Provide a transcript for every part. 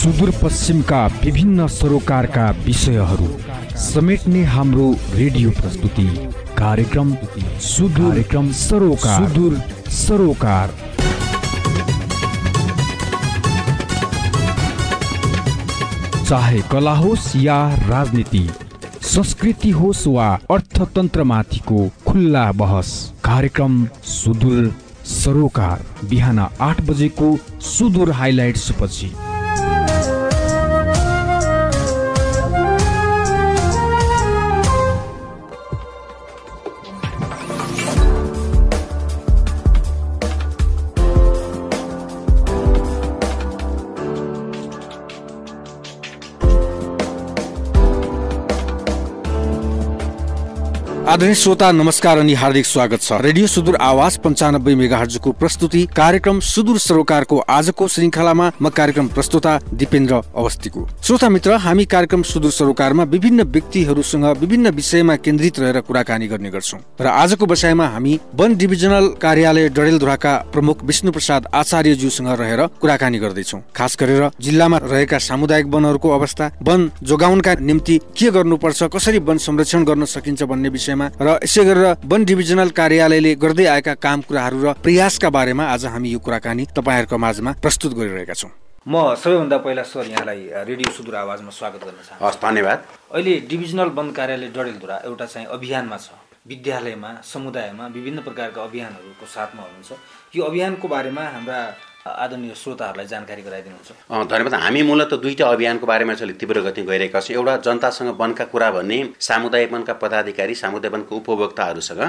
सुदूरपश्चिमका विभिन्न सरोकारका विषयहरू समेट्ने हाम्रो रेडियो प्रस्तुति कार्यक्रम सुदूर कार्यक्रम सरोकार। सुदूर सरोकार। चाहे कला होस् या राजनीति संस्कृति होस् वा अर्थतन्त्रमाथिको खुल्ला बहस कार्यक्रम सुदूर सरोकार बिहान आठ बजेको सुदूर हाइलाइट्स पछि आदरणीय श्रोता नमस्कार अनि हार्दिक स्वागत छ। रेडियो सुदूर आवाज पञ्चानब्बे मेगाहर्जको प्रस्तुति कार्यक्रम सुदूर सरोकारको आजको श्रृङ्खलामा म कार्यक्रम प्रस्तुता दिपेन्द्र अवस्थीको। श्रोता मित्र हामी कार्यक्रम सुदूर सरोकारमा विभिन्न व्यक्तिहरूसँग विभिन्न विषयमा केन्द्रित रहेर कुराकानी गर्ने गर्छौँ। र आजको विषयमा हामी वन डिभिजनल कार्यालय डडेलधुराका प्रमुख विष्णु प्रसाद आचार्यज्यूसँग रहेर कुराकानी गर्दैछौँ। खास गरेर जिल्लामा रहेका सामुदायिक वनहरूको अवस्था वन जोगाउनका निम्ति के गर्नुपर्छ कसरी वन संरक्षण गर्न सकिन्छ भन्ने विषयमा बारेमा र यसै गरेर वन डिभिजनल कार्यालयले गर्दै आएका काम कुराहरू र प्रयासका बारेमा आज हामी यो कुराकानी तपाईँहरूको माझमा प्रस्तुत गरिरहेका छौँ। म सबैभन्दा पहिला सर यहाँलाई रेडियो सुदूर आवाजमा स्वागत गर्न चाहन्छु। हस् धन्यवाद। अहिले डिभिजनल वन कार्यालय डडेलधुरा एउटा चाहिँ अभियानमा छ। विद्यालयमा समुदायमा विभिन्न प्रकारका अभियानहरूको साथमा हुनुहुन्छ। यो अभियानको बारेमा हाम्रा आदरणीय श्रोताहरूलाई जानकारी गराइदिनुहुन्छ। धन्यवाद। हामी मूलत दुईवटा अभियानको बारेमा चाहिँ तीव्र गति गइरहेका छौँ। एउटा जनतासँग वनका कुरा भन्ने सामुदायिक वनका पदाधिकारी सामुदायिक वनको उपभोक्ताहरूसँग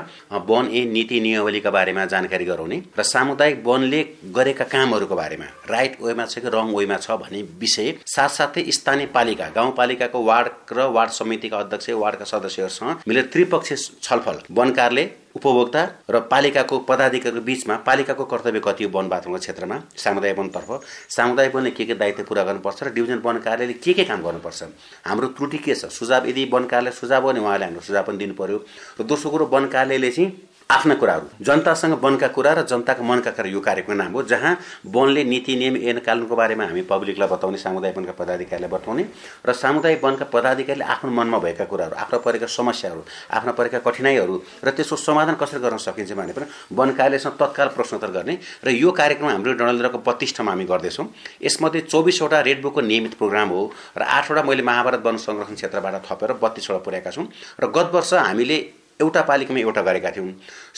वन ए नीति नियमावलीका बारेमा जानकारी गराउने र सामुदायिक वनले गरेका कामहरूको बारेमा राइट वेमा छ कि रङ वेमा छ भन्ने विषय साथसाथै स्थानीय पालिका गाउँपालिकाको वार्ड र वार्ड समितिका अध्यक्ष वार्डका सदस्यहरूसँग मिलेर त्रिपक्षीय छलफल वन कार्यालय उपभोक्ता र पालिकाको पदाधिकारीको बिचमा पालिकाको कर्तव्य कति हो वन क्षेत्रमा? सामुदायिक वनतर्फ। सामुदायिक वनले के के दायित्व पुरा गर्नुपर्छ र डिभिजन वन कार्यालयले के के काम गर्नुपर्छ? हाम्रो त्रुटि के छ? सुझाव यदि वन कार्यालय सुझाव हो भने उहाँले हाम्रो सुझाव पनि दिनु पर्यो। र दोस्रो कुरो वन कार्यालयले चाहिँ आफ्ना कुराहरू जनतासँग वनका कुरा र जनताको मनका कुरा यो कार्यक्रमको नाम हो जहाँ वनले नीति नियम ऐन कानुनको बारेमा हामी पब्लिकलाई बताउने सामुदायिक वनका पदाधिकारीलाई बताउने र सामुदायिक वनका पदाधिकारीले आफ्नो मनमा भएका कुराहरू आफ्नो परेका समस्याहरू आफ्ना परेका कठिनाइहरू र त्यसको समाधान कसरी गर्न सकिन्छ भने पनि वन कार्यालयसँग तत्काल प्रश्नोत्तर गर्ने र यो कार्यक्रम हाम्रो डनलधुराको बत्तिस ठाउँमा हामी गर्दैछौँ। यसमध्ये चौबिसवटा रेड बुकको नियमित प्रोग्राम हो र आठवटा मैले महाभारत वन संरक्षण क्षेत्रबाट थपेर बत्तिसवटा पुर्याएका छौँ। र गत वर्ष हामीले एउटा पालिकामा एउटा गरेका थियौँ।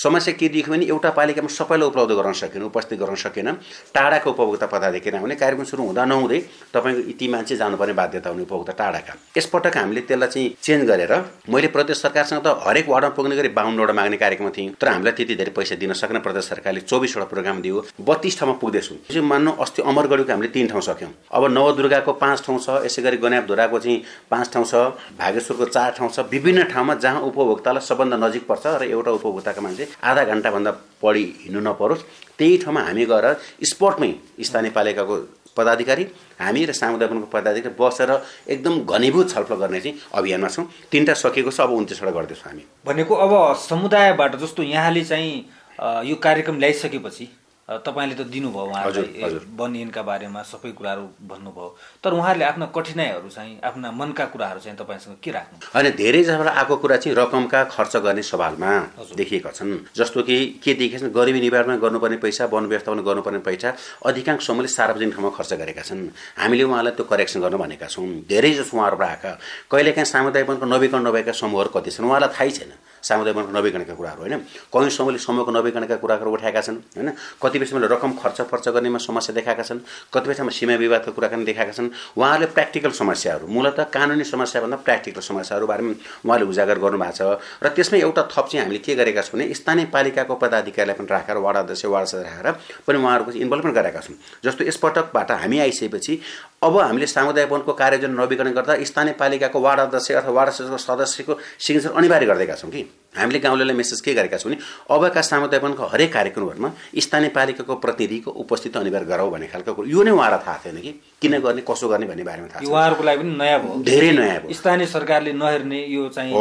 समस्या के देखियो भने एउटा पालिकामा सबैलाई उपलब्ध गराउन सकेन उपस्थित गराउन सकेन। टाढाको उपभोक्ता पदाधिकारी आउने कार्यक्रम सुरु हुँदा नहुँदै तपाईँको यति मान्छे जानुपर्ने बाध्यता हुने उपभोक्ता टाढाका। यसपटक हामीले त्यसलाई चाहिँ चेन्ज गरेर मैले प्रदेश सरकारसँग त हरेक वार्डमा पुग्ने गरी बाहुन्नवटा माग्ने कार्यक्रम थिएँ तर हामीलाई त्यति धेरै पैसा दिन सकेन। प्रदेश सरकारले चौबिसवटा प्रोग्राम दियो बत्तिस ठाउँमा पुग्दैछौँ। मान्नु अस्ति अमरगढीको हामीले तिन ठाउँ सक्यौँ। अब नवदुर्गाको पाँच ठाउँ छ यसै गरी गन्यापधुराको चाहिँ पाँच ठाउँ छ भागेश्वरको चार ठाउँ छ विभिन्न ठाउँमा जहाँ उपभोक्तालाई सबभन्दा नजिक पर्छ र एउटा उपभोक्ताको मान्छे आधा घन्टाभन्दा बढी हिँड्नु नपरोस्। त्यही ठाउँमा हामी गएर स्पटमै स्थानीय पालिकाको पदाधिकारी हामी र सामुदायिक पदाधिकारी बसेर एकदम घनीभूत छलफल गर्ने चाहिँ अभियानमा छौँ। तिनवटा सकिएको छ अब उन्तिसवटा गर्दैछौँ हामी। भनेको अब समुदायबाट जस्तो यहाँले चाहिँ यो कार्यक्रम ल्याइसकेपछि तपाईँले त दिनुभयो उहाँलाई वन ऐनका बारेमा सबै कुराहरू भन्नुभयो। तर उहाँहरूले आफ्ना कठिनाइहरू चाहिँ आफ्ना मनका कुराहरू चाहिँ तपाईँसँग के राख्नु? होइन धेरै जसबाट आएको कुरा चाहिँ रकमका खर्च गर्ने सवालमा देखिएका छन्। जस्तो कि के देखिएको छ गरिबी निवारणमा गर्नुपर्ने पैसा वन व्यवस्थापन गर्नुपर्ने पैसा अधिकांश समूहले सार्वजनिक ठाउँमा खर्च गरेका छन्। हामीले उहाँलाई त्यो करेक्सन गर्न भनेका छौँ। धेरै जसो उहाँहरूबाट आएका कहिलेकाहीँ सामुदायिक वनको नवीकरण नभएका समूहहरू कति छन् उहाँलाई थाहै छैन। सामुदायिक नवीकरणका कुराहरू होइन? कहीँ समूहले समूहको नवीकरणका कुराहरू उठाएका छन् होइन? कतिपय समयले रकम खर्च खर्च गर्नेमा समस्या देखाएका छन् कतिपय ठाउँमा सीमा विवादका कुराकानी देखाएका छन् उहाँहरूले प्र्याक्टिकल समस्याहरू मूलत कानुनी समस्याभन्दा प्र्याक्टिकल समस्याहरू बारेमा उहाँले उजागर गर्नुभएको छ। र त्यसमै एउटा थप चाहिँ हामीले के गरेका छौँ भने स्थानीय पालिकाको पदाधिकारीलाई पनि राखेर वार्ड अध्यक्ष वार्ड सदस्य राखेर पनि उहाँहरूको इन्भल्भमेन्ट गरेका छौँ। जस्तो यसपटकबाट हामी आइसकेपछि अब हामीले सामुदायिक वनको कार्ययोजना नवीकरण गर्दा स्थानीय पालिकाको वार्ड अध्यक्ष अथवा वार्ड सदस्यको सिग्नेचर अनिवार्य गरिदिएका छौँ कि? हामीले गाउँलेलाई मेसेज के गरेका छौँ भने अबका सामुदायिक वनको हरेक कार्यक्रमहरूमा स्थानीय पालिकाको प्रतिनिधिको उपस्थिति अनिवार्य गराऊ भन्ने खालको कुरो। यो नै उहाँलाई थाहा थिएन कि? किन गर्ने कसो गर्ने भन्ने बारेमा थाहा छ। उहाँहरूको लागि पनि नयाँ भयो। धेरै नयाँ भयो। स्थानीय सरकारले नहेर्ने यो चाहिँ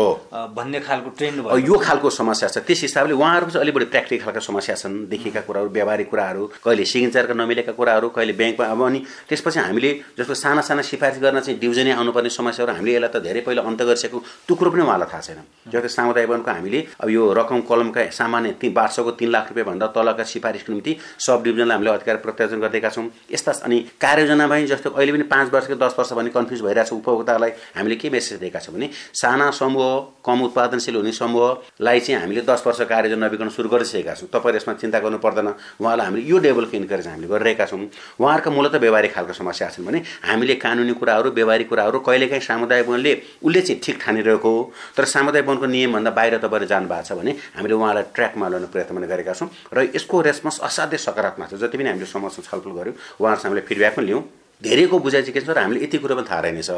भन्ने खालको ट्रेन्ड भयो। यो खालको समस्या छ। त्यस हिसाबले उहाँहरूको चाहिँ अलिक बढी प्र्याक्टिकल खालका समस्या छन्। देखेका कुराहरू व्यावहारिक कुराहरू कहिले सिग्नेचरका नमिलेका कुराहरू कहिले ब्याङ्कमा अब अनि त्यसपछि हामीले जस्तो साना साना सिफारिस गर्न चाहिँ डिभिजनै आउनुपर्ने समस्याहरू हामीले यसलाई त धेरै पहिला अन्त गरिसकेको टुक्रो पनि उहाँलाई थाहा छैन। जस्तो सामुदायिक वनको हामीले अब यो रकम कलमका सामान्य ती वार्षको तिन लाख रुपियाँभन्दा तलका सिफारिसको निम्ति सब डिभिजनलाई हामीले अधिकार प्रत्यार्जन गरिदिएका छौँ। यस्ता अनि कार्ययोजनामा जस्तो अहिले पनि पाँच वर्ष कि दस वर्ष भने कन्फ्युज भइरहेको छ उपभोक्तालाई हामीले के मेसेज दिएका छौँ भने साना समूह कम उत्पादनशील हुने समूहलाई चाहिँ हामीले दस वर्ष कार्ययोजना नवीकरण सुरु गरिसकेका छौँ। तपाईँ यसमा चिन्ता गर्नु पर्दैन। उहाँलाई हामीले यो डेभलप इन्करेज हामीले गरिरहेका छौँ। उहाँहरूका मूलत व्यवहारिक खालको समस्या छन् भने हामीले कानुनी कुराहरू व्यवहारिक कुराहरू कहिलेकाहीँ सामुदायिक वनले उसले चाहिँ ठिक ठानिरहेको हो। तर सामुदायिक वनको नियमभन्दा बाहिर तपाईँले जानु भएको छ भने हामीले उहाँलाई ट्र्याकमा ल्याउनु प्रयत्न गरेका छौँ। र यसको रेस्पोन्स असाध्यै सकारात्मक छ। जति पनि हामीले समस्या छलफल गऱ्यौँ उहाँहरूसँग हामीले फिडब्याक पनि लियौँ। धेरैको बुझाइ चाहिँ के छ? र हामीले यति कुरो पनि थाहा रहेनछ।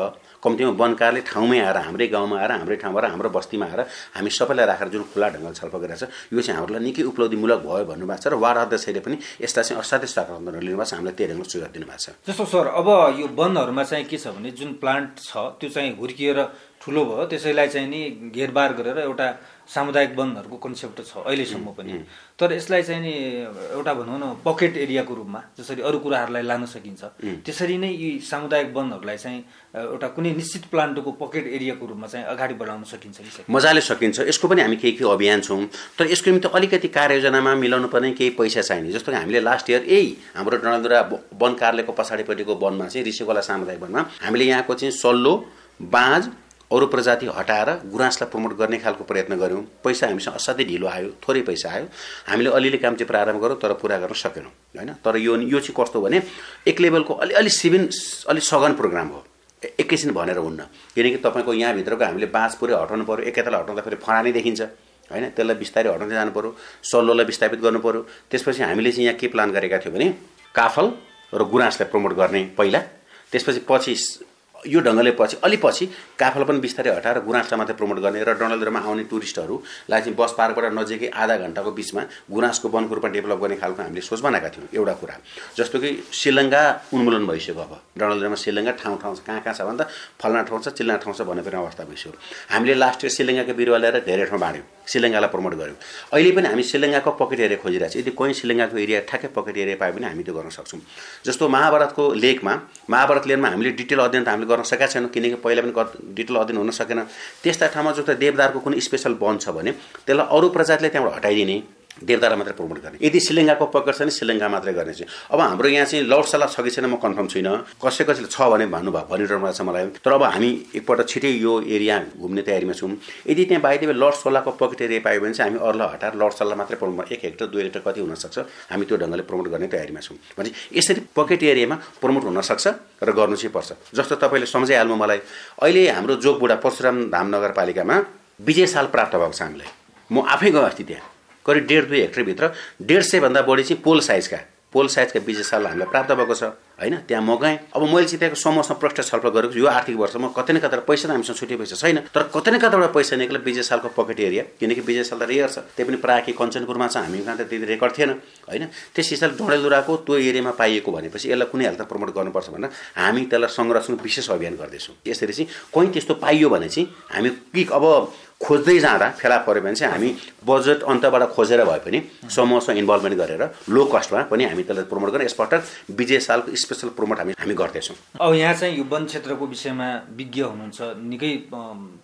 कम्तीमा वनकारले ठाउँमै आएर हाम्रै गाउँमा आएर हाम्रै ठाउँमा र हाम्रो बस्तीमा आएर हामी सबैलाई राखेर जुन खुला ढङ्गले छलफल गरिरहेको छ यो चाहिँ हामीलाई निकै उपलब्धिमूलक भयो भन्नुभएको छ र वार्ड अध्यक्षले पनि यसलाई चाहिँ असाध्यै सकारात्मक लिनुभएको छ हामीलाई त्यही ढङ्गले सुझाव दिनुभएको छ। जस्तो सर अब यो वनहरूमा चाहिँ के छ भने जुन प्लान्ट छ त्यो चाहिँ हुर्किएर ठुलो भयो त्यसैलाई चाहिँ नि घेरबार गरेर एउटा सामुदायिक वनहरूको कन्सेप्ट छ अहिलेसम्म पनि। तर यसलाई चाहिँ नि एउटा भनौँ न पकेट एरियाको रूपमा जसरी अरू कुराहरूलाई लान सकिन्छ त्यसरी नै यी सामुदायिक वनहरूलाई चाहिँ एउटा कुनै निश्चित प्लान्टको पकेट एरियाको रूपमा चाहिँ अगाडि बढाउन सकिन्छ कि मजाले सकिन्छ। यसको पनि हामी केही केही अभियान छौँ। तर यसको निम्ति अलिकति कार्ययोजनामा मिलाउनु पर्ने केही पैसा चाहिने। जस्तो कि हामीले लास्ट इयर यही हाम्रो डणलधुरा वन कार्यालयको पछाडिपट्टिको वनमा चाहिँ ऋषिकोला सामुदायिक वनमा हामीले यहाँको चाहिँ सल्लो बाँझ अरू प्रजाति हटाएर गुराँसलाई प्रमोट गर्ने खालको प्रयत्न गऱ्यौँ। पैसा हामीसँग असाध्यै ढिलो आयो थोरै पैसा आयो। हामीले अलिअलि काम चाहिँ प्रारम्भ गऱ्यौँ तर पुरा गर्न सकेनौँ होइन? तर यो यो चाहिँ कस्तो भने एक लेभलको अलि अलि सिभिन अलिक सघन प्रोग्राम हो। एकैछिन भनेर हुन्न। किनकि तपाईँको यहाँभित्रको हामीले बाँझ पुरै हटाउनु पऱ्यो एकैताल हटाउँदाखेरि फडानी देखिन्छ। होइन? त्यसलाई बिस्तारै हटाउँदै जानु पऱ्यो सल्लोलाई विस्थापित गर्नु पऱ्यो त्यसपछि हामीले चाहिँ यहाँ के प्लान गरेका थियौँ भने काफल र गुराँसलाई प्रमोट गर्ने पहिला त्यसपछि पछि यो ढङ्गले पछि अलि पछि काफल पनि बिस्तारै हटाएर गुराँसलाई मात्रै प्रमोट गर्ने र डणलधुरामा आउने टुरिस्टहरूलाई चाहिँ बस पार्कबाट नजिकै आधा घन्टाको बिचमा गुराँसको वनको रूपमा डेभलप गर्ने खालको हामीले सोच बनाएका थियौँ एउटा कुरा। जस्तो कि श्रीलङ्का उन्मूलन भइसक्यो अब। डणलधुरामा श्रीलङ्का ठाउँ ठाउँ छ कहाँ कहाँ छ भन्दा फल्ना ठाउँ छ चिल्ना ठाउँ छ भन्ने पनि अवस्था भइसक्यो। हामीले लास्ट इयर श्रीलङ्काको बिरुवा ल्याएर धेरै ठाउँ बाँड्यौँ। श्रीलङ्कालाई प्रमोट गऱ्यौँ अहिले पनि हामी श्रीलङ्काको पकेट एरिया खोजिरहेको छ। यदि कोही श्रीलङ्काको एरिया ठ्याक्कै पकेट एरिया पायो भने हामी त्यो गर्न सक्छौँ। जस्तो महाभारतको लेकमा महाभारत लेनमा हामीले डिटेल अध्ययन त हामीले गर्न सकेका छैनौँ किनकि पहिला पनि डिटेल अध्ययन हुन सकेन। त्यस्ता ठाउँमा जस्तो देवदारको कुनै स्पेसल वन छ भने त्यसलाई अरू प्रजातिले त्यहाँबाट हटाइदिने देवदारलाई मात्रै प्रमोट गर्ने। यदि श्रीलङ्काको पकेट छ भने श्रीलङ्का मात्रै गर्ने चाहिँ। अब हाम्रो यहाँ चाहिँ लौटसला छ कि छैन म कन्फर्म छुइनँ। कसै कसैले छ भने भन्नुभयो भनिरहनु भएको छ मलाई। तर अब हामी एकपल्ट छिटै यो एरिया घुम्ने तयारीमा छौँ। यदि त्यहाँ बाहिर लर्ड सोलाको पकेट एरिया पायो भने चाहिँ हामी अरूलाई हटाएर लर्ड सोला मात्रै प्रमोट एक हेक्टर दुई हेक्टर कति हुनसक्छ हामी त्यो ढङ्गले प्रमोट गर्ने तयारीमा छौँ। भने यसरी पकेट एरियामा प्रमोट हुनसक्छ र गर्नु चाहिँ पर्छ। जस्तो तपाईँले सम्झाइहाल्नु मलाई अहिले हाम्रो जोगबुढा परशुराम धाम नगरपालिकामा विजय साल प्राप्त भएको छ हामीलाई। म आफै गएँ अस्ति त्यहाँ। करिब डेढ दुई हेक्टरभित्र डेढ सयभन्दा बढी चाहिँ पोल साइजका पोल साइजका साल हामीलाई प्राप्त भएको छ। होइन? त्यहाँ म गएँ। अब मैले चाहिँ त्यहाँको समूहसँग प्रष्ट छलफल गरेको छु। यो आर्थिक वर्षमा कतै न कता पैसा त हामीसँग छुट्टै पैसा छैन। तर कतै न कताबाट पैसा निक्ल्यो विजय सालको पकेट एरिया किनकि विजय साल त रेयर छ। त्यही पनि प्रायः कि कञ्चनपुरमा छ। हामी कहाँ त त्यति रेकर्ड थिएन। होइन? त्यस हिसाबले डडेलधुराको त्यो एरियामा पाइएको भनेपछि यसलाई कुनै हालत प्रमोट गर्नुपर्छ भनेर हामी त्यसलाई संरक्षण विशेष अभियान गर्दैछौँ। यसरी चाहिँ कहीँ त्यस्तो पाइयो भने चाहिँ हामी पिक अब खोज्दै जाँदा फेला पऱ्यो भने चाहिँ हामी बजेट अन्तबाट खोजेर भए पनि समूहसँग इन्भल्भमेन्ट गरेर लो कस्टमा पनि हामी त्यसलाई प्रमोट गरेर यसपटक विजय सालको स्पेसल प्रमोट हामी हामी गर्दैछौँ। अब यहाँ चाहिँ यो वन क्षेत्रको विषयमा विज्ञ हुनुहुन्छ निकै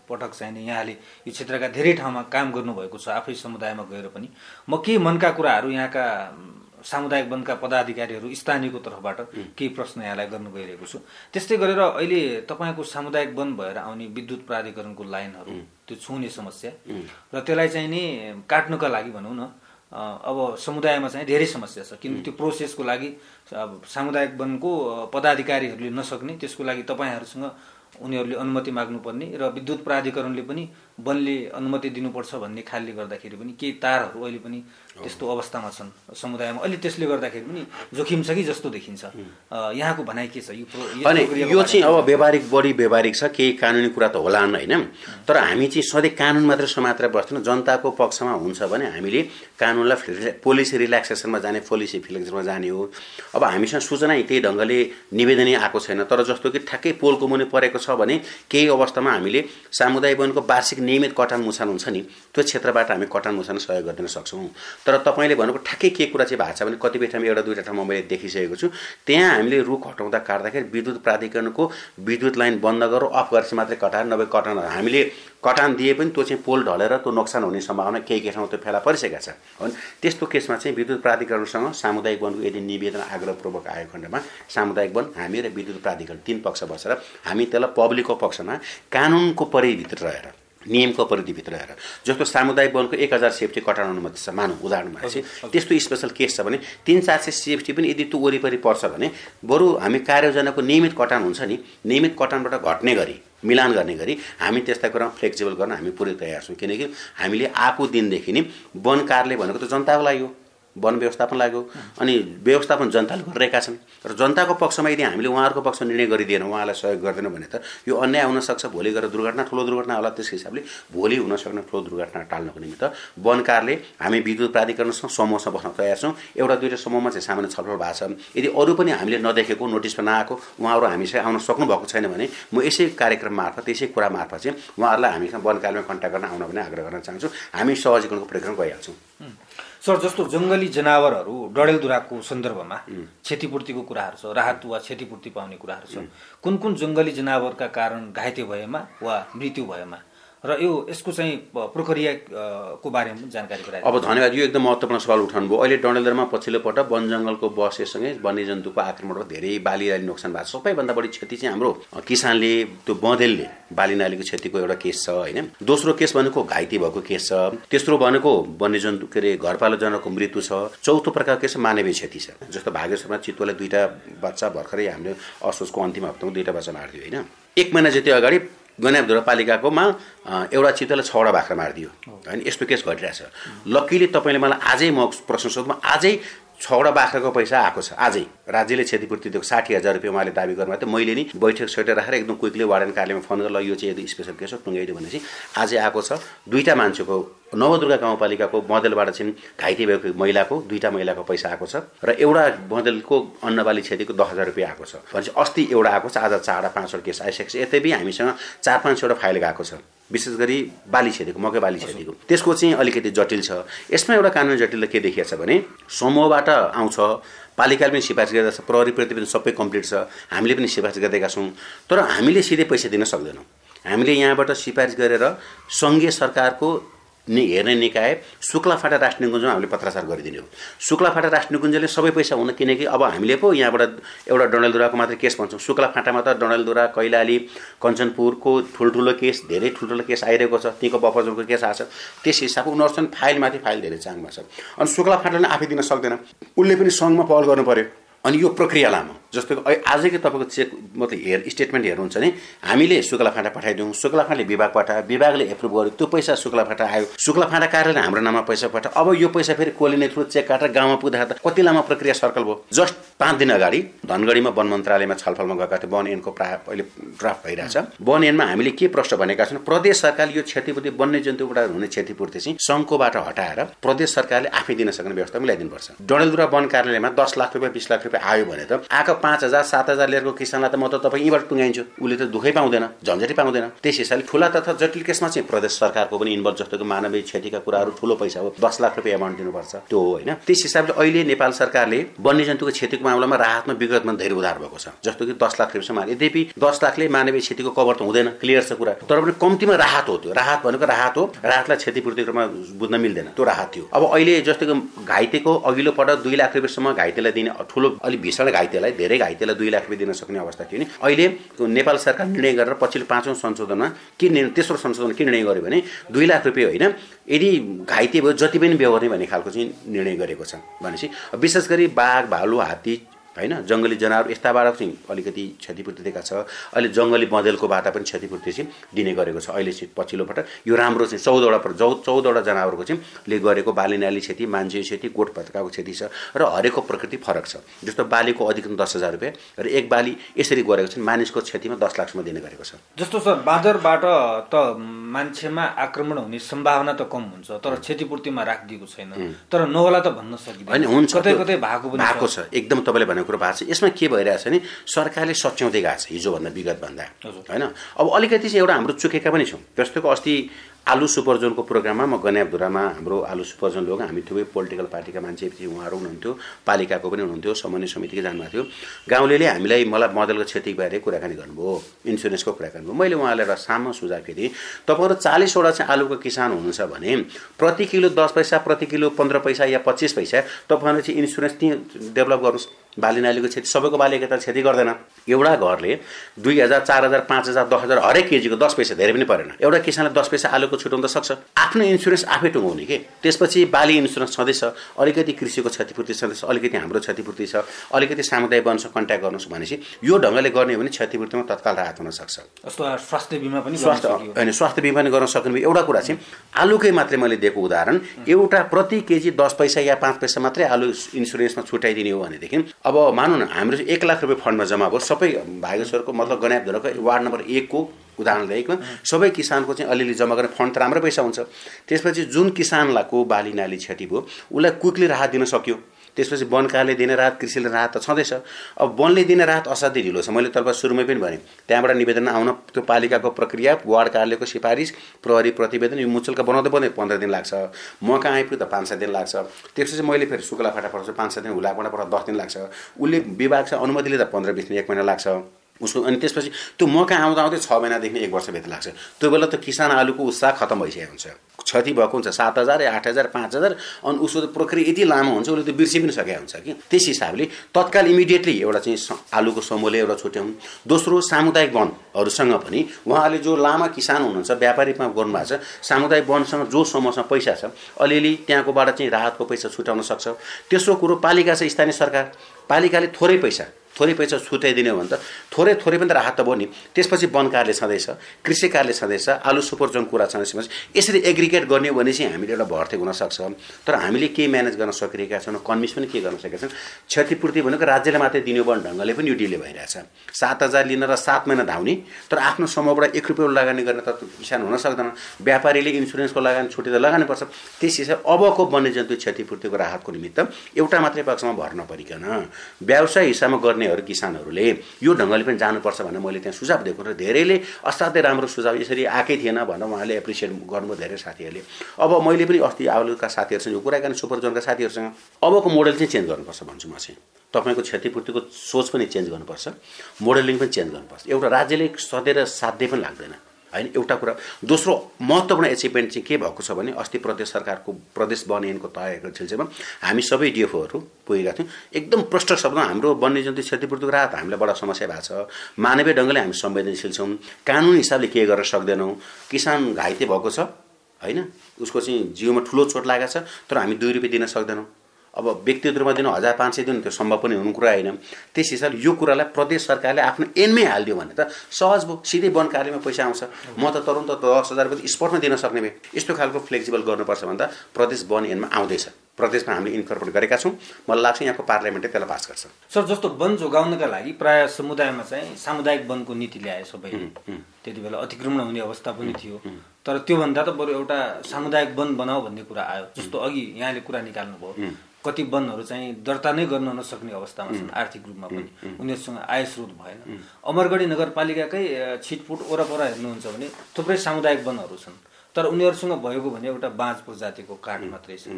पटक चाहिँ यहाँले यो क्षेत्रका धेरै ठाउँमा काम गर्नुभएको छ आफै समुदायमा गएर पनि। म के मनका कुराहरू यहाँका सामुदायिक वनका पदाधिकारीहरू स्थानीयको तर्फबाट केही प्रश्न यहाँलाई गर्नु गइरहेको छु। त्यस्तै गरेर अहिले तपाईँको सामुदायिक वन भएर आउने विद्युत प्राधिकरणको लाइनहरू त्यो छुने समस्या। र त्यसलाई चाहिँ नि काट्नुका लागि भनौँ न अब समुदायमा चाहिँ धेरै समस्या छ। किन त्यो प्रोसेसको लागि अब सामुदायिक वनको पदाधिकारीहरूले नसक्ने त्यसको लागि तपाईँहरूसँग उनीहरूले अनुमति माग्नुपर्ने र विद्युत प्राधिकरणले पनि वनले अनुमति दिनुपर्छ भन्ने खालले गर्दाखेरि पनि केही तारहरू अहिले पनि त्यस्तो अवस्थामा छन् समुदायमा। अहिले त्यसले गर्दाखेरि पनि जोखिम छ कि जस्तो देखिन्छ? यहाँको भनाइ के छ? यो यो चाहिँ अब व्यवहारिक बढी व्यवहारिक छ केही कानुनी कुरा त होला होइन। तर हामी चाहिँ सधैँ कानुन मात्र समात्र बस्दैन जनताको पक्षमा हुन्छ भने हामीले कानुनलाई पोलिसी रिल्याक्सेसनमा जाने पोलिसी फिलेक्सनमा जाने हो। अब हामीसँग सूचना त्यही ढङ्गले निवेदनै आएको छैन। तर जस्तो कि ठ्याक्कै पोलको मुनि परेको छ भने केही अवस्थामा हामीले सामुदायिक वनको वार्षिक नियमित कटान मुछान हुन्छ नि त्यो क्षेत्रबाट हामी कटान मुछान सहयोग गरिदिन सक्छौँ। तर तपाईँले भनेको ठ्याक्कै के कुरा चाहिँ भएको छ भने कतिपय ठाउँमा एउटा दुईवटा ठाउँमा मैले देखिसकेको छु। त्यहाँ हामीले रुख हटाउँदा काट्दाखेरि विद्युत प्राधिकरणको विद्युत लाइन बन्द गरेर अफ गरेपछि मात्रै कटाएर नभए कटान हामीले कटान दिए पनि त्यो चाहिँ पोल ढलेर त्यो नोक्सान हुने सम्भावना केही केही ठाउँमा त्यो फेला परिसकेका छ। अनि त्यस्तो केसमा चाहिँ विद्युत प्राधिकरणसँग सामुदायिक वनको यदि निवेदन आग्रहपूर्वक आएको खण्डमा सामुदायिक वन हामी र विद्युत प्राधिकरण तिन पक्ष बसेर हामी त्यसलाई पब्लिकको पक्षमा कानुनको परिभित्र रहेर नियमको परिधिभित्र रहेर। जस्तो सामुदायिक वनको एक हजार सेफ्टी कटाउन अनुमति छ मानौँ उदाहरणमा चाहिँ त्यस्तो स्पेसल केस छ भने तिन चार सय सेफ्टी पनि यदि त्यो वरिपरि पर्छ भने बरु हामी कार्ययोजनाको नियमित कटान हुन्छ नि नियमित कटानबाट घट्ने गरी मिलान गर्ने गरी हामी त्यस्ता कुरामा फ्लेक्सिबल गर्न हामी पुरै तयार छौँ। किनकि हामीले आएको दिनदेखि नै वन कार्यालय भनेको त जनताको लागि हो। वन व्यवस्थापन लाग्यो। अनि व्यवस्थापन जनताले गरिरहेका छन्। र जनताको पक्षमा यदि हामीले उहाँहरूको पक्ष निर्णय गरिदिएन उहाँलाई सहयोग गर्दैन भने त यो अन्याय हुनसक्छ भोलि गएर दुर्घटना ठुलो दुर्घटना होला त्यस हिसाबले भोलि हुन सक्ने ठुलो दुर्घटना टाल्नको निमित्त वनकारले हामी विद्युत प्राधिकरणसँग समूहसँग बस्न तयार छौँ। एउटा दुइटा समूहमा चाहिँ सामान्य छलफल भएको छ। यदि अरू पनि हामीले नदेखेको नोटिसमा नआएको उहाँहरू हामीसँग आउन सक्नु भएको छैन भने म यसै कार्यक्रम मार्फत यसै कुरा मार्फत चाहिँ उहाँहरूलाई हामीसँग वनकालमा कन्ट्याक्ट गर्न आउन पनि आग्रह गर्न चाहन्छु। हामी सहजीकरणको प्रक्रिया गइहाल्छौँ। सर जस्तो जङ्गली जनावरहरू डडेलधुराको सन्दर्भमा क्षतिपूर्तिको कुराहरू छ राहत वा क्षतिपूर्ति पाउने कुराहरू छ कुन कुन जङ्गली जनावरका कारण घाइते भएमा वा मृत्यु भएमा? र यो यसको चाहिँ प्रक्रियाको बारेमा जानकारी गराए अब धन्यवाद यो एकदम महत्त्वपूर्ण सवाल उठाउनु भयो अहिले डडेलधुरामा पछिल्लो पटक वन जङ्गलको बसेसँगै वन्यजन्तुको आक्रमणबाट धेरै बाली नोक्सान भएको छ। सबैभन्दा बढी क्षति चाहिँ हाम्रो किसानले त्यो बँदेलले बाली नालीको क्षतिको एउटा केस छ होइन? दोस्रो केस भनेको घाइते भएको केस छ। तेस्रो भनेको वन्यजन्तु के अरे घरपालु जनावरको मृत्यु छ। चौथो प्रकारको केस मानवीय क्षति छ। जस्तो भागेश्वरमा चितुवाले दुईवटा बच्चा भर्खरै हामीले असोजको अन्तिम हप्तामा दुईवटा बच्चा मारिदियो होइन? एक महिना जति अगाडि गन्याबधुरा पालिकाकोमा एउटा चितुवाले छवटा बाख्रा मारिदियो। होइन यस्तो केस घटिरहेछ लक्कीले तपाईँले मलाई आजै म प्रश्न सोध्नु आजै छवटा बाख्राको पैसा आएको छ आजै। राज्यले क्षतिपूर्ति दिएको साठी हजार रुपियाँ उहाँले दाबी गर्नुभएको थियो। मैले नि बैठक सैठक राखेर एकदम क्विकली वार्डन कार्यालयमा फोन गरेर यो चाहिँ यदि स्पेसल केस हो टुङ्गाइदियो भनेपछि आजै आएको छ। दुईवटा मान्छेको नवदुर्गा गाउँपालिकाको बँदेलबाट चाहिँ घाइते भएको महिलाको दुईवटा महिलाको पैसा आएको छ र एउटा बँदेलको अन्नबाली क्षतिको दस हजार रुपियाँ आएको छ। भनेपछि अस्ति एउटा आएको छ आज चारवटा पाँचवटा केस आइसकेको छ। यतै हामीसँग चार पाँचवटा फाइल गएको छ विशेष गरी बाली क्षतिको मकै बाली क्षतिको। त्यसको चाहिँ अलिकति जटिल छ। यसमा एउटा कानुनी जटिल के देखिएको छ भने समूहबाट आउँछ पालिकाले पनि सिफारिस गरिरहेको छ प्रहरीप्रति पनि सबै कम्प्लिट छ हामीले पनि सिफारिस गरिदिएका छौँ। तर हामीले सिधै पैसा दिन सक्दैनौँ। हामीले यहाँबाट सिफारिस गरेर सङ्घीय सरकारको नि हेर्ने निकाय शुक्लाफाटा राष्ट्रिय निकुञ्जमा हामीले पत्राचार गरिदिने हो। शुक्लाफाटा राष्ट्रिय निकुञ्जले सबै पैसा हुन किनकि अब हामीले पो यहाँबाट एउटा डडेलधुराको मात्रै केस भन्छौँ। शुक्लाफाटामा त डडेलधुरा कैलाली कञ्चनपुरको ठुल्ठुलो केस धेरै ठुल्ठुलो केस आइरहेको छ। त्यहीँको बफरजोनको केस आएको छ। त्यस हिसाबले उनीहरू चाहिँ फाइलमाथि फाइल धेरै चाङमा छ। अनि शुक्लाफाटाले आफै दिन सक्दैन। उसले पनि सङ्घमा पहल गर्नु पऱ्यो अनि यो प्रक्रिया लामो। जस्तो आजकै तपाईँको चेक मतलब हेर स्टेटमेन्ट हेर्नुहुन्छ भने हामीले शुक्ला फाँटा पठाइदिउँ। शुक्ला विभाग पठायो विभागले एप्रुभ गर्यो। त्यो पैसा शुक्ला फाँटा आयो। शुक्ला फाँटा कार्यालयले हाम्रो नाममा पैसा पठायो अब यो पैसा फेरि कोलिने थ्रु चेक काटेर गाउँमा पुग्दा त कति लामो प्रक्रिया सर्कल भयो? जस्ट पाँच दिन अगाडि धनगढीमा वन मन्त्रालयमा छलफलमा गएका थियो वन एनको प्राय अहिले ड्राफ्ट भइरहेछ। वन एनमा हामीले के प्रश्न भनेका छौँ प्रदेश सरकारले यो क्षतिपूर्ति वन्यजन्तुबाट हुने क्षतिपूर्ति चाहिँ सङ्घकोबाट हटाएर प्रदेश सरकारले आफै दिन सक्ने व्यवस्था मिलाइदिनुपर्छ। डडेलधुरा वन कार्यालयमा दस लाख रुपियाँ बिस लाख रुपियाँ आयो भने त आएको पाँच हजार सात हजार लिएको किसानलाई त म त तपाईँ यहीँबाट टुङ्गाइन्छु उसले त दुःखै पाउँदैन झन्झटै पाउँदैन। त्यस हिसाबले ठुला तथा जटिल केसमा चाहिँ प्रदेश सरकारको पनि इन्भल्भ जस्तो मानवीय क्षतिका कुराहरू ठुलो पैसा हो दस लाख रुपियाँ एमाउन्ट दिनुपर्छ। त्यो हो होइन। त्यस हिसाबले अहिले नेपाल सरकारले वन्यजन्तुको क्षतिको मामलामा राहतमा विगतमा धेरै उधार भएको छ। जस्तो कि दस लाख रुपियाँसम्म यद्यपि दस लाखले मानवीय क्षतिको कभर त हुँदैन क्लियर छ कुरा। तर पनि कम्तीमा राहत हो त्यो। राहत भनेको राहत हो राहतलाई क्षतिपूर्तिमा बुझ्न मिल्दैन। त्यो राहत थियो। अब अहिले जस्तो कि घाइतेको अघिल्लो पटक दुई लाख रुपियाँसम्म घाइतेलाई दिने ठुलो अलिक भीषण घाइतेलाई धेरै घाइतेलाई दुई लाख रुपियाँ दिन सक्ने अवस्था थियो नि। अहिले नेपाल सरकार निर्णय गरेर पछिल्लो पाँचौँ संशोधनमा के निर्णय तेस्रो संशोधन के निर्णय गर्यो भने दुई लाख रुपियाँ होइन यदि घाइते भयो जति पनि बेहोर्ने भन्ने खालको चाहिँ निर्णय गरेको छ भनेपछि। विशेष गरी बाघ भालु हात्ती होइन? जङ्गली जनावर यस्ताबाट चाहिँ अलिकति क्षतिपूर्ति दिएका छ। अहिले जङ्गली बँदेलकोबाट पनि क्षतिपूर्ति चाहिँ दिने गरेको छ। अहिले चाहिँ पछिल्लो पटक यो राम्रो चाहिँ चौधवटा चौ चौधवटा जनावरको चाहिँ ले गरेको बालीनाली क्षति मान्छे क्षति गोठ पत्काको क्षति छ र हरेकको प्रकृति फरक छ। जस्तो बालीको अधिकतम दस हजार रुपियाँ र एक बाली यसरी गरेको छ मानिसको क्षतिमा दस लाखसम्म दिने गरेको छ। जस्तो सर बाँदरबाट त मान्छेमा आक्रमण हुने सम्भावना त कम हुन्छ तर क्षतिपूर्तिमा राखिदिएको छैन। तर नहोला त भन्न सकिँदैन। हुन्छ। कतै कतै भएको भएको छ। एकदम तपाईँले भनेको कुरो भएको छ। यसमा के भइरहेछ भने सरकारले सच्याउँदै गएको छ हिजोभन्दा विगतभन्दा। होइन? अब अलिकति चाहिँ एउटा हाम्रो चुकेका पनि छौँ। जस्तोको अस्ति आलु सुपरजोनको प्रोग्राममा म गन्याबधुरामा हाम्रो आलु सुपरजोन लोग हामी थुप्रै पोलिटिकल पार्टीका मान्छे उहाँहरू हुनुहुन्थ्यो पालिकाको पनि हुनुहुन्थ्यो समन्वय समितिकै जानुभएको थियो। गाउँले हामीलाई मलाई मदलको क्षतिबारे कुराकानी गर्नुभयो इन्सुरेन्सको कुराकानी भयो मैले उहाँलाई एउटा सानो सुझाव दिएँ तपाईँहरू चालिसवटा चाहिँ आलुको किसान हुनुहुन्छ भने प्रति किलो दस पैसा प्रति किलो पन्ध्र पैसा या पच्चिस पैसा तपाईँहरूले चाहिँ इन्सुरेन्स त्यहीँ डेभलप गर्नुहोस्। बाली नालीको क्षति सबैको बाली त क्षति गर्दैन। एउटा घरले दुई हजार चार हजार पाँच हजार दस हजार हरेक केजीको दस पैसा धेरै पनि परेन। एउटा किसानले दस पैसा आलुको छुट्याउन त सक्छ। आफ्नो इन्सुरेन्स आफै टुङ्गाउने के? त्यसपछि बाली इन्सुरेन्स छँदैछ अलिकति कृषिको क्षतिपूर्ति छँदैछ अलिकति हाम्रो क्षतिपूर्ति छ अलिकति सामुदायिक वनसँग कन्ट्याक्ट गर्नुहोस् भनेपछि यो ढङ्गले गर्ने हो भने क्षतिपूर्तिमा तत्काल राहत हुन सक्छ। स्वास्थ्य बिमा पनि स्वास्थ्य होइन स्वास्थ्य बिमा पनि गर्न सक्ने एउटा कुरा चाहिँ आलुकै मात्रै मैले दिएको उदाहरण एउटा प्रति केजी दस पैसा या पाँच पैसा मात्रै आलु इन्सुरेन्समा छुट्याइदिने हो भनेदेखि अब मानौँ न हाम्रो एक लाख रुपियाँ फन्डमा जम्मा भयो सबै भागेश्वरको मतलब गनापधरको वार्ड नम्बर एकको उदाहरण लिएकोमा सबै किसानको चाहिँ अलिअलि जम्मा गर्ने फन्ड त राम्रो पैसा हुन्छ। त्यसपछि जुन किसानलाई बाली नाली क्षति भयो उसलाई क्विकली राहत दिन सक्यो। त्यसपछि वनकाले दिने राहत कृषिले राहत त छँदैछ। अब वनले दिने राहत असाध्यै ढिलो छ। मैले तपाईँ सुरुमै पनि भनेँ। त्यहाँबाट निवेदन आउन त्यो पालिकाको प्रक्रिया वार्ड कार्यालयको सिफारिस प्रहरी प्रतिवेदन यो मुचुल्का बनाउँदै बनाउँदै पन्ध्र दिन लाग्छ। म कहाँ आइपुग्दा पाँच सात दिन लाग्छ। त्यसपछि मैले फेरि शुक्ला फाटा पठाउँछु पाँच सात दिन हुलाबाट पठाउँदा दस दिन लाग्छ। उसले विभाग छ अनुमति लिँदा पन्ध्र बिस दिन एक महिना लाग्छ। उसको अनि त्यसपछि त्यो मकै आउँदा आउँदै छ महिनादेखि एक वर्षभित्र लाग्छ। त्यो बेला त किसान आलुको उत्साह खत्तम भइसकेको हुन्छ। क्षति भएको हुन्छ सात हजार आठ हजार पाँच हजार अनि उसको प्रक्रिया यति लामो हुन्छ उसले त बिर्सि पनि सकेको हुन्छ कि? त्यस हिसाबले तत्काल इमिडिएटली एउटा चाहिँ आलुको समूहले एउटा छुट्याउनु। दोस्रो सामुदायिक वनहरूसँग पनि उहाँले जो लामा किसान हुनुहुन्छ व्यापारीमा गर्नुभएको छ सामुदायिक वनसँग जो समूहसँग पैसा छ अलिअलि त्यहाँकोबाट चाहिँ राहतको पैसा छुट्याउन सक्छ। तेस्रो कुरो पालिका छ स्थानीय सरकार। पालिकाले थोरै पैसा थोरै पैसा छुट्याइदिने हो भने त थोरै थोरै पनि त राहत त भयो नि। त्यसपछि वन कार्य छँदैछ कृषि कार्य छँदैछ आलु सुपरजोन कुरा छँदैछ यसरी एग्रिगेट गर्ने हो भने चाहिँ हामीले एउटा भर्ती हुनसक्छ। तर हामीले के म्यानेज गर्न सकिरहेका छौँ कन्भिन्स पनि के गर्न सकेका छौँ? क्षतिपूर्ति भनेको राज्यले मात्रै दिने भने ढङ्गले पनि यो डिले भइरहेछ। सात हजार लिन र सात महिना धाउने तर आफ्नो समूहबाट एक रुपियाँ लगानी गर्ने त किसान हुन सक्दैन। व्यापारीले इन्सुरेन्सको लगानी छुट्टी त लगानुपर्छ त्यस हिसाब अबको वन्यजन्तु क्षतिपूर्तिको राहतको निमित्त एउटा मात्रै पक्षमा भर्न परिकन। व्यवसाय हिसाबमा गर्ने गर्नेहरू किसानहरूले यो ढङ्गले पनि जानुपर्छ भनेर मैले त्यहाँ सुझाव दिएको र धेरैले असाध्यै राम्रो सुझाव यसरी आएकै थिएन भनेर उहाँले एप्रिसिएट गर्नुभयो धेरै साथीहरूले। अब मैले पनि अस्ति आलुका साथीहरूसँग यो कुराकानी सुपरजोनका साथीहरूसँग अबको मोडल चाहिँ चेन्ज गर्नुपर्छ भन्छु म चाहिँ। तपाईँको क्षतिपूर्तिको सोच पनि चेन्ज गर्नुपर्छ मोडलिङ पनि चेन्ज गर्नुपर्छ। एउटा राज्यले सधैँ र साध्य पनि लाग्दैन। होइन एउटा कुरा दोस्रो महत्त्वपूर्ण एचिभमेन्ट चाहिँ के भएको छ भने अस्ति प्रदेश सरकारको प्रदेश वनयनको तयको सिलसिलामा हामी सबै डिएफओहरू पुगेका थियौँ। एकदम प्रष्ट शब्दमा हाम्रो वन्यजन्तु क्षतिपूर्तिको राहत हामीलाई बडा समस्या भएको छ। मानवीय ढङ्गले हामी संवेदनशील छौँ। कानुनी हिसाबले के गर्न सक्दैनौँ। किसान घाइते भएको छ होइन? उसको चाहिँ जिउमा ठुलो चोट लागेको छ तर हामी दुई रुपियाँ दिन सक्दैनौँ। अब व्यक्तिगत रूपमा दिनु हजार पाँच सय दिनु त्यो सम्भव पनि हुनु कुरा होइन। त्यस हिसाबले यो कुरालाई प्रदेश सरकारले आफ्नो एनमै हालिदियो भने त सहज भयो सिधै वन कार्यमा पैसा आउँछ। म त तुरन्त दस हजार रुपियाँ स्पटमा दिन सक्ने भए यस्तो खालको फ्लेक्सिबल गर्नुपर्छ भने त प्रदेश वन एनमा आउँदैछ। प्रदेशमा हामीले इन्कर्पोरेट गरेका छौँ। मलाई लाग्छ यहाँको पार्लियामेन्टले त्यसलाई पास गर्छ। सर जस्तो वन जोगाउनका लागि प्राय समुदायमा चाहिँ सामुदायिक वनको नीति ल्याए सबै त्यति बेला अतिक्रमण हुने अवस्था पनि थियो। तर त्योभन्दा त बरु एउटा सामुदायिक वन बनाऊ भन्ने कुरा आयो। जस्तो अघि यहाँले कुरा निकाल्नुभयो। कति वनहरू चाहिँ दर्ता नै गर्न नसक्ने अवस्थामा छन् आर्थिक रूपमा पनि। उनीहरूसँग आय स्रोत भएन अमरगढी नगरपालिकाकै छिटपुट वरपर हेर्नुहुन्छ भने थुप्रै सामुदायिक वनहरू छन्। तर उनीहरूसँग भएको भने एउटा बाँझ प्रजातिको काठ मात्रै छ।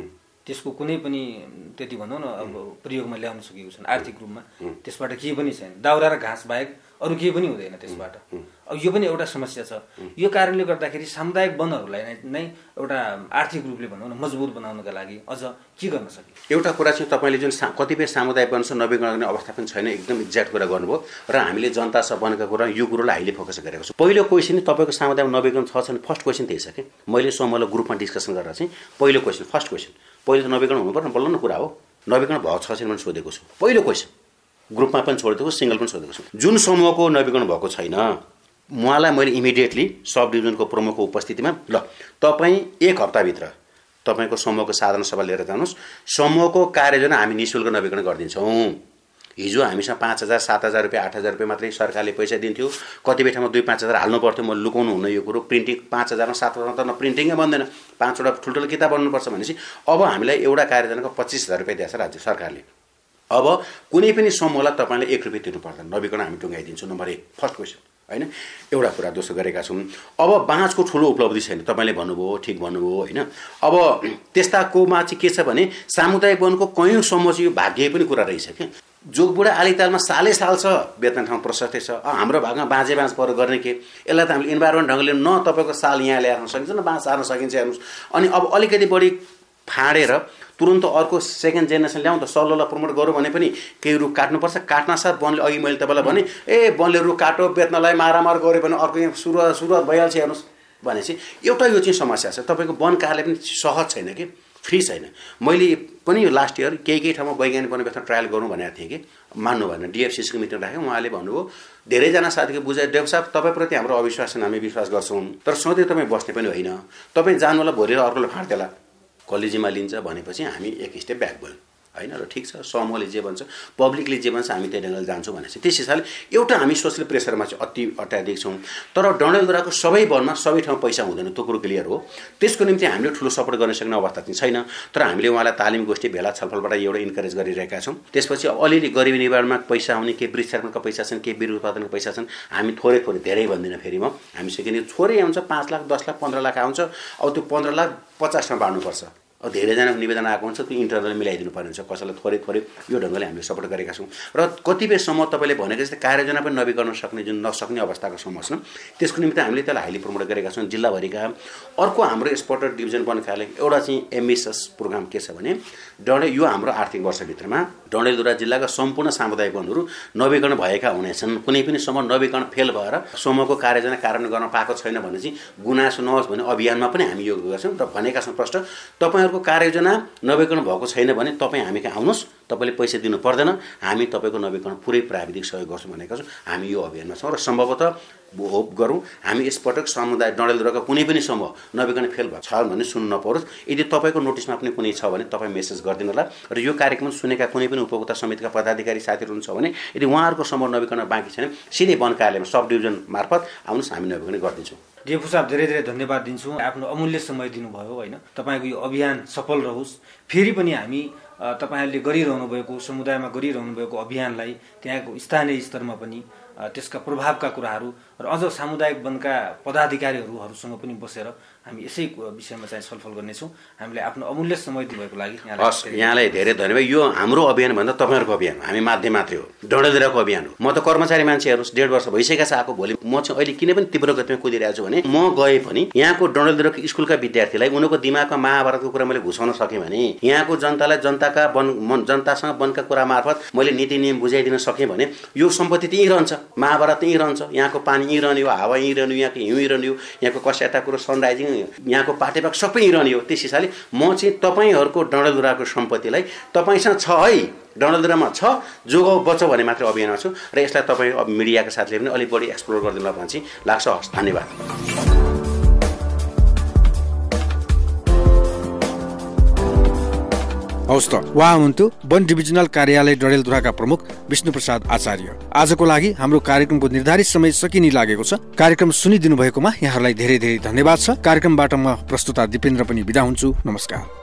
त्यसको कुनै पनि त्यति भनौँ न अब प्रयोगमा ल्याउन सकेको छैन। आर्थिक रूपमा त्यसबाट केही पनि छैन। दाउरा र घाँस बाहेक अरू केही पनि हुँदैन त्यसबाट। अब यो पनि एउटा समस्या छ। यो कारणले गर्दाखेरि सामुदायिक वनहरूलाई नै एउटा आर्थिक रूपले भनौँ न मजबुत बनाउनका लागि अझ के गर्न सकिन्छ एउटा कुरा चाहिँ तपाईँले जुन सा कतिपय सामुदायिक वन छ नवीकरण गर्ने अवस्था पनि छैन एकदम एक्ज्याक्ट कुरा गर्नुभयो। र हामीले जनता सबनका कुरा यो कुरोलाई हाइली फोकस गरेको छ। पहिलो क्वेसन तपाईँको सामुदायिक नवीकरण छ भने फर्स्ट क्वेसन त्यही छ कि? मैले समूहलाई ग्रुपमा डिस्कसन गरेर चाहिँ पहिलो क्वेसन फर्स्ट क्वेसन पहिलो त नवीकरण हुनु पर्ने बल्ल न कुरा हो। नवीकरण भएको छ भने सोधेको छु। पहिलो क्वेसन ग्रुपमा पनि छोडिदिएको सिङ्गल पनि छोडिदिएको छु। जुन समूहको नवीकरण भएको छैन उहाँलाई मैले इमिडिएटली सब डिभिजनको प्रमुखको उपस्थितिमा ल तपाईँ एक हप्ताभित्र तपाईँको समूहको साधारण सभा लिएर जानुहोस्। समूहको कार्ययोजना हामी नि शुल्क नवीकरण गरिदिन्छौँ। हिजो हामीसँग पाँच हजार सात हजार रुपियाँ आठ हजार रुपियाँ मात्रै सरकारले पैसा दिन्थ्यो। कति ठाउँमा दुई पाँच हजार हाल्नु पर्थ्यो म लुकाउनु हुन यो कुरो। प्रिन्टिङ पाँच हजारमा सात हजारमा त न प्रिन्टिङै बन्दैन। पाँचवटा ठुल्ठुलो किताब बन्नुपर्छ भनेपछि अब हामीलाई एउटा कार्यजनाको पच्चिस हजार रुपियाँ दिएछ राज्य सरकारले। अब कुनै पनि समूहलाई तपाईँले एक रुपियाँ तिर्नु पर्दैन नवीकरण हामी टुङ्गाइदिन्छौँ। नम्बर एक फर्स्ट क्वेसन होइन? एउटा कुरा दोस्रो गरेका छौँ। अब बाँसको ठुलो उपलब्धि छैन। तपाईँले भन्नुभयो ठिक भन्नुभयो होइन? अब त्यस्ताकोमा चाहिँ के छ भने सामुदायिक वनको कयौँ समूह चाहिँ यो भाग्य पनि कुरा रहेछ क्या। जोगबुढा आलितालमा सालै साल छ बेतन ठाउँ प्रशस्तै छ। हाम्रो भागमा बाँझे बाँझ पर गर्ने के? यसलाई त हामीले इन्भाइरोमेन्ट ढङ्गले न तपाईँको साल यहाँ ल्याएर सकिन्छ न बाँस सार्न सकिन्छ हेर्नुहोस्। अनि अब अलिकति बढी फाँडेर तुरन्त अर्को सेकेन्ड जेनेरेसन ल्याउँ त सल्लोलाई प्रमोट गरौँ भने पनि केही रुख काट्नुपर्छ। काट्न साथ वनले अघि मैले तपाईँलाई भने ए वनले रुख काटो बेच्नलाई मारामार गऱ्यो भने अर्को यहाँ सुरुवात सुरुवात भइहाल्छ हेर्नुहोस्। भनेपछि एउटा यो चाहिँ समस्या छ। तपाईँको वन कार्य पनि सहज छैन कि? फ्री छैन। मैले पनि लास्ट इयर केही केही ठाउँमा वैज्ञानिक वनव्यवस्था ट्रायल गरौँ भनेको थिएँ कि। मान्नु भएन। डिएफसिसीको मिटिङ राख्यो उहाँले भन्नुभयो धेरैजना साथीको बुझाइ देव साहब तपाईँप्रति हाम्रो अविश्वास हामी विश्वास गर्छौँ। तर सधैँ तपाईँ बस्ने पनि होइन। तपाईँ जानुहोला भोलि अर्कोले फाँड्देला। कलेजीमा लिन्छ भनेपछि हामी एक स्टेप ब्याक गयौँ होइन र ठिक छ समूहले जे भन्छ पब्लिकले जे भन्छ हामी त्यही ढङ्गले जान्छौँ भनेपछि त्यस हिसाबले एउटा हामी सोसल प्रेसरमा चाहिँ अति अत्याधिक छौँ। तर डडेलधुराको सबै वनमा सबै ठाउँ पैसा हुँदैन त्यो कुरो क्लियर हो। त्यसको निम्ति हामीले ठुलो सपोर्ट गर्न सक्ने अवस्था चाहिँ छैन। तर हामीले उहाँलाई तालिम गोष्ठी भेला छलफलबाट एउटा इन्करेज गरिरहेका छौँ। त्यसपछि अलिअलि गरिबी निवारणमा पैसा आउने केही वृक्षारोपणका पैसा छन् केही बिरु उत्पादनको पैसा छन् हामी थोरै थोरै धेरै भन्दिनँ फेरि म। हामी किन थोरै आउँछ पाँच लाख दस लाख पन्ध्र लाख आउँछ। अब त्यो पन्ध्र लाख पचासमा बाँड्नुपर्छ। अब धेरैजनाको निवेदन आएको हुन्छ त्यो इन्टरनल मिलाइदिनु पर्ने हुन्छ। कसैलाई थोरै थोरै यो ढङ्गले हामीले सपोर्ट गरेका छौँ। र कतिपय समूह तपाईँले भनेको जस्तै कार्ययोजना पनि नवीकरण सक्ने जुन नसक्ने अवस्थाको समूह छ त्यसको निम्ति हामीले त्यसलाई हाइली प्रमोट गरेका छौँ जिल्लाभरिका। अर्को हाम्रो स्पोर्टर डिभिजन बनकाले एउटा चाहिँ एमएसएस प्रोग्राम के छ भने डडे यो हाम्रो आर्थिक वर्षभित्रमा डडेलधुरा जिल्लाका सम्पूर्ण सामुदायिक वनहरू नवीकरण भएका हुनेछन्। कुनै पनि समूह नवीकरण फेल भएर समूहको कार्ययोजना कार्यान्वयन गर्न पाएको छैन भने चाहिँ गुनासो नहोस् भने अभियानमा पनि हामी यो गर्छौँ। र भनेका छौँ प्रष्ट तपाईँहरू तपाईँहरूको कार्ययोजना नवीकरण भएको छैन भने तपाईँ हामी कहाँ आउनुहोस्? तपाईँले पैसा दिनु पर्दैन। हामी तपाईँको नवीकरण पुरै प्राविधिक सहयोग गर्छौँ भनेका छौँ। हामी यो अभियानमा छौँ र सम्भवतः होप गरौँ हामी यसपटक समुदाय डडेलधुराको कुनै पनि समूह नवीकरण फेल भएको छ भने सुन्नु नपरोस्। यदि तपाईँको नोटिसमा पनि कुनै छ भने तपाईँ मेसेज गरिदिनु होला र यो कार्यक्रम सुनेका कुनै पनि उपभोक्ता समितिका पदाधिकारी साथीहरू हुनुहुन्छ भने यदि उहाँहरूको समूह नवीकरण बाँकी छैन सिधै वन कार्यालयमा सब डिभिजन मार्फत आउनुहोस् हामी नवीकरण गरिदिन्छौँ। डेफु साहब धेरै धेरै धन्यवाद दिन्छु। आफ्नो अमूल्य समय दिनुभयो होइन? तपाईँको यो अभियान सफल रहोस्। फेरि पनि हामी तपाईँहरूले गरिरहनु भएको समुदायमा गरिरहनु भएको अभियानलाई त्यहाँको स्थानीय स्तरमा पनि त्यसका प्रभावका कुराहरू र अझ सामुदायिक वनका पदाधिकारीहरूसँग पनि बसेर हामी यसै विषयमा चाहिँ छलफल गर्नेछौँ। हामीले आफ्नो अमूल्य समय दिनुभएको लागि हस् यहाँलाई धेरै धन्यवाद। यो हाम्रो अभियान भन्दा तपाईँहरूको अभियान हामी माध्यम मात्रै हो। डडेलधुराको अभियान हो। म त कर्मचारी मान्छे हेर्नुहोस् डेढ वर्ष भइसकेको छ आएको भोलि। म चाहिँ अहिले किन पनि तीव्र गतिमा कुदिरहेको छु भने म गए पनि यहाँको डडेलधुराको स्कुलका विद्यार्थीलाई उनीहरूको दिमागमा महाभारतको कुरा मैले घुसाउन सकेँ भने यहाँको जनतालाई जनताका वन जनतासँग वनका कुरा मार्फत मैले नीति नियम बुझाइदिन सकेँ भने यो सम्पत्ति त्यहीँ रहन्छ। महाभारत त्यहीँ रहन्छ। यहाँको पानी यहीँ रहने हो हावा यहीँ रहने यहाँको हिउँ यहीँ रहने हो यहाँको कस्याता कुरो सनराइजिङ यहाँको पाटेपाक सबै रहने हो त्यस हिसाबले म चाहिँ तपाईँहरूको डडेलधुराको सम्पत्तिलाई तपाईँसँग छ है डडेलधुरामा छ जोगाउ बचाउ भन्ने मात्रै अभियानमा छु। र यसलाई तपाईँ मिडियाका साथीले पनि अलिक बढी एक्सप्लोर गरिदिनु भने चाहिँ लाग्छ। हस् धन्यवाद। हौस् त। उहाँ हुनुहुन्थ्यो वन डिभिजनल कार्यालय डडेलधुराका प्रमुख विष्णुप्रसाद आचार्य। आजको लागि हाम्रो कार्यक्रमको निर्धारित समय सकिने लागेको छ। कार्यक्रम सुनिदिनु भएकोमा यहाँहरूलाई धेरै धेरै धन्यवाद छ। कार्यक्रमबाट म प्रस्तुता दिपेन्द्र पनि विदा हुन्छु। नमस्कार।